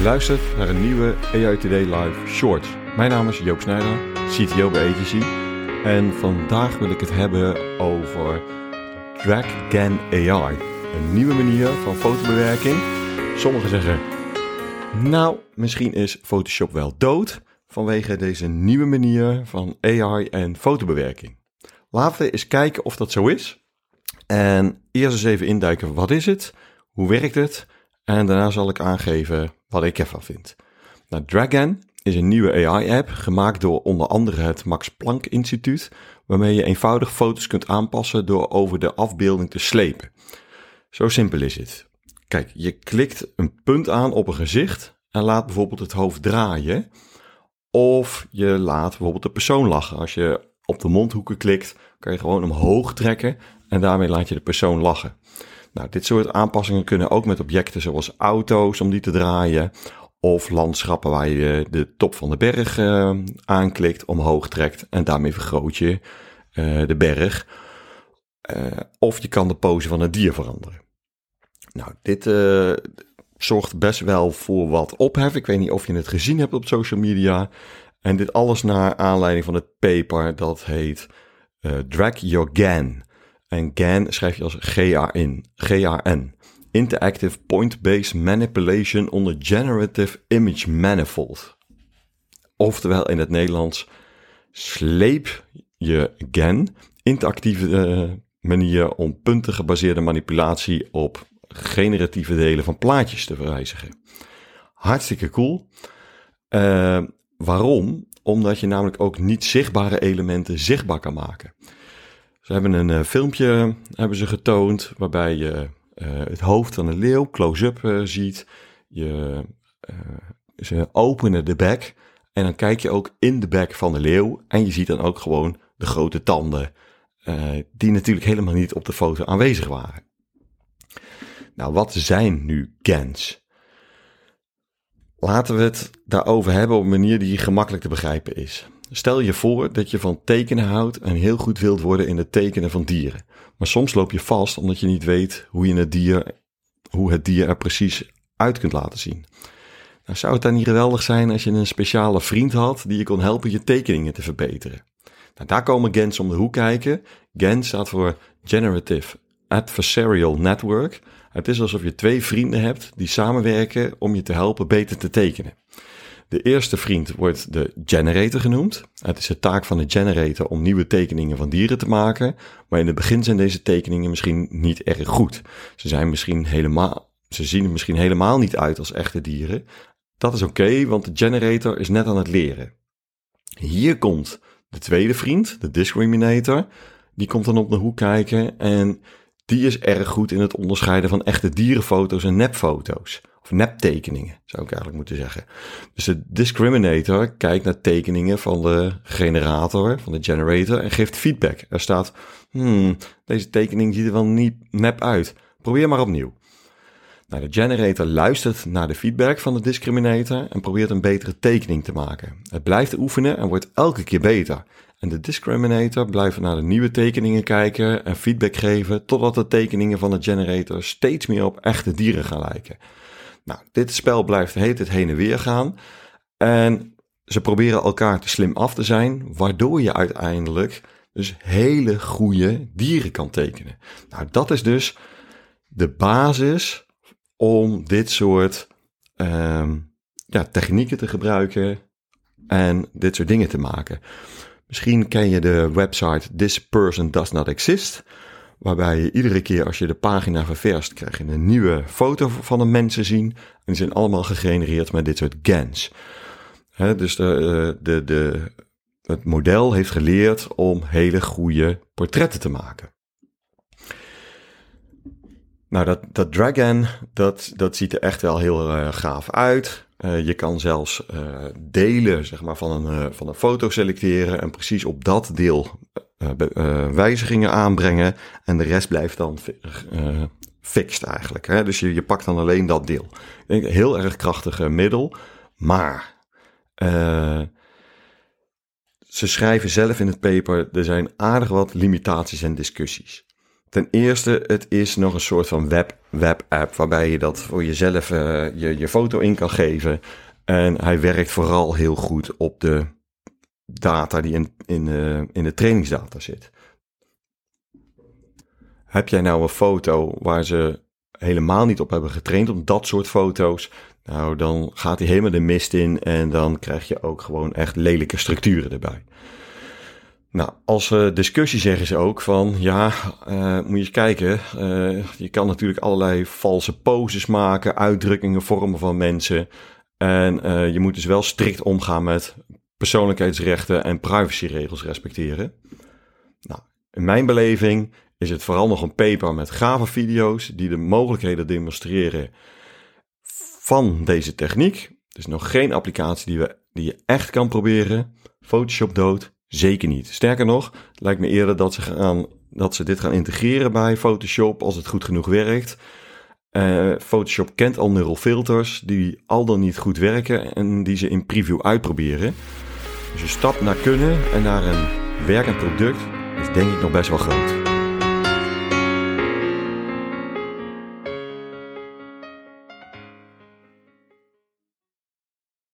Je luistert naar een nieuwe AI Today Live Short. Mijn naam is Joop Snijder, CTO bij Agency. En vandaag wil ik het hebben over DragGAN AI. Een nieuwe manier van fotobewerking. Sommigen zeggen, nou, misschien is Photoshop wel dood vanwege deze nieuwe manier van AI en fotobewerking. Laten we eens kijken of dat zo is. En eerst eens even induiken, wat is het? Hoe werkt het? En daarna zal ik aangeven wat ik ervan vind. Nou, Dragon is een nieuwe AI-app gemaakt door onder andere het Max Planck Instituut, waarmee je eenvoudig foto's kunt aanpassen door over de afbeelding te slepen. Zo simpel is het. Kijk, je klikt een punt aan op een gezicht en laat bijvoorbeeld het hoofd draaien. Of je laat bijvoorbeeld de persoon lachen. Als je op de mondhoeken klikt, kan je gewoon omhoog trekken en daarmee laat je de persoon lachen. Nou, dit soort aanpassingen kunnen ook met objecten zoals auto's om die te draaien. Of landschappen waar je de top van de berg uh, aanklikt, omhoog trekt en daarmee vergroot je uh, de berg. Uh, of je kan de pose van het dier veranderen. Nou, dit zorgt best wel voor wat ophef. Ik weet niet of je het gezien hebt op social media. En dit alles naar aanleiding van het paper dat heet Drag Your GAN. En GAN schrijf je als G-A-N. G-A-N. Interactive Point-Based Manipulation on Generative Image Manifold. Oftewel in het Nederlands, sleep je GAN, interactieve uh, manier om punten gebaseerde manipulatie op generatieve delen van plaatjes te verwijzigen. Hartstikke cool. Uh, waarom? Omdat je namelijk ook niet zichtbare elementen zichtbaar kan maken. Ze hebben een uh, filmpje hebben ze getoond waarbij je uh, het hoofd van een leeuw close-up ziet. Je, ze openen de bek en dan kijk je ook in de bek van de leeuw en je ziet dan ook gewoon de grote tanden die natuurlijk helemaal niet op de foto aanwezig waren. Nou, wat zijn nu GANs? Laten we het daarover hebben op een manier die gemakkelijk te begrijpen is. Stel je voor dat je van tekenen houdt en heel goed wilt worden in het tekenen van dieren. Maar soms loop je vast omdat je niet weet hoe je het dier, hoe het dier er precies uit kunt laten zien. Nou, zou het dan niet geweldig zijn als je een speciale vriend had die je kon helpen je tekeningen te verbeteren? Nou, daar komen GANs om de hoek kijken. GAN staat voor Generative Adversarial Network. Het is alsof je twee vrienden hebt die samenwerken om je te helpen beter te tekenen. De eerste vriend wordt de generator genoemd. Het is de taak van de generator om nieuwe tekeningen van dieren te maken. Maar in het begin zijn deze tekeningen misschien niet erg goed. Ze, zijn misschien helemaal, ze zien er misschien helemaal niet uit als echte dieren. Dat is oké, want de generator is net aan het leren. Hier komt de tweede vriend, de discriminator. Die komt dan op de hoek kijken en die is erg goed in het onderscheiden van echte dierenfoto's en nepfoto's. Of neptekeningen, zou ik eigenlijk moeten zeggen. Dus de discriminator kijkt naar tekeningen van de generator, van de generator, en geeft feedback. Er staat, hmm, deze tekening ziet er wel niet nep uit. Probeer maar opnieuw. Nou, de generator luistert naar de feedback van de discriminator en probeert een betere tekening te maken. Het blijft oefenen en wordt elke keer beter. En de discriminator blijft naar de nieuwe tekeningen kijken en feedback geven totdat de tekeningen van de generator steeds meer op echte dieren gaan lijken. Nou, dit spel blijft heet het heen en weer gaan. En ze proberen elkaar te slim af te zijn, waardoor je uiteindelijk dus hele goede dieren kan tekenen. Nou, dat is dus de basis om dit soort um, ja, technieken te gebruiken en dit soort dingen te maken. Misschien ken je de website This Person Does Not Exist. Waarbij je iedere keer als je de pagina ververst, krijg je een nieuwe foto van een mensen zien. En die zijn allemaal gegenereerd met dit soort GANs. dus de, eh, de, de, het model heeft geleerd om hele goede portretten te maken. Nou, dat, dat Dragon, dat, dat ziet er echt wel heel uh, gaaf uit. Uh, je kan zelfs delen zeg maar, van, een, van een foto selecteren en precies op dat deel wijzigingen aanbrengen. En de rest blijft dan fixed eigenlijk. Hè? Dus je, je pakt dan alleen dat deel. Denk, heel erg krachtige middel. Maar ze schrijven zelf in het paper, er zijn aardig wat limitaties en discussies. Ten eerste, het is nog een soort van web, web-app waarbij je dat voor jezelf je, je foto in kan geven. En hij werkt vooral heel goed op de data die in, in, uh, in de trainingsdata zit. Heb jij nou een foto waar ze helemaal niet op hebben getraind, op dat soort foto's, nou dan gaat hij helemaal de mist in en dan krijg je ook gewoon echt lelijke structuren erbij. Nou, als uh, discussie zeggen ze ook van ja, uh, moet je eens kijken. Je kan natuurlijk allerlei valse poses maken, uitdrukkingen vormen van mensen. En je moet dus wel strikt omgaan met persoonlijkheidsrechten en privacyregels respecteren. Nou, in mijn beleving is het vooral nog een paper met gave video's die de mogelijkheden demonstreren van deze techniek. Dus nog geen applicatie die, we, die je echt kan proberen. Photoshop dood, Zeker niet. Sterker nog, lijkt me eerder dat ze, gaan, dat ze dit gaan integreren bij Photoshop als het goed genoeg werkt. Uh, Photoshop kent al neural filters die al dan niet goed werken en die ze in preview uitproberen. Dus je stap naar kunnen en naar een werkend product is denk ik nog best wel groot.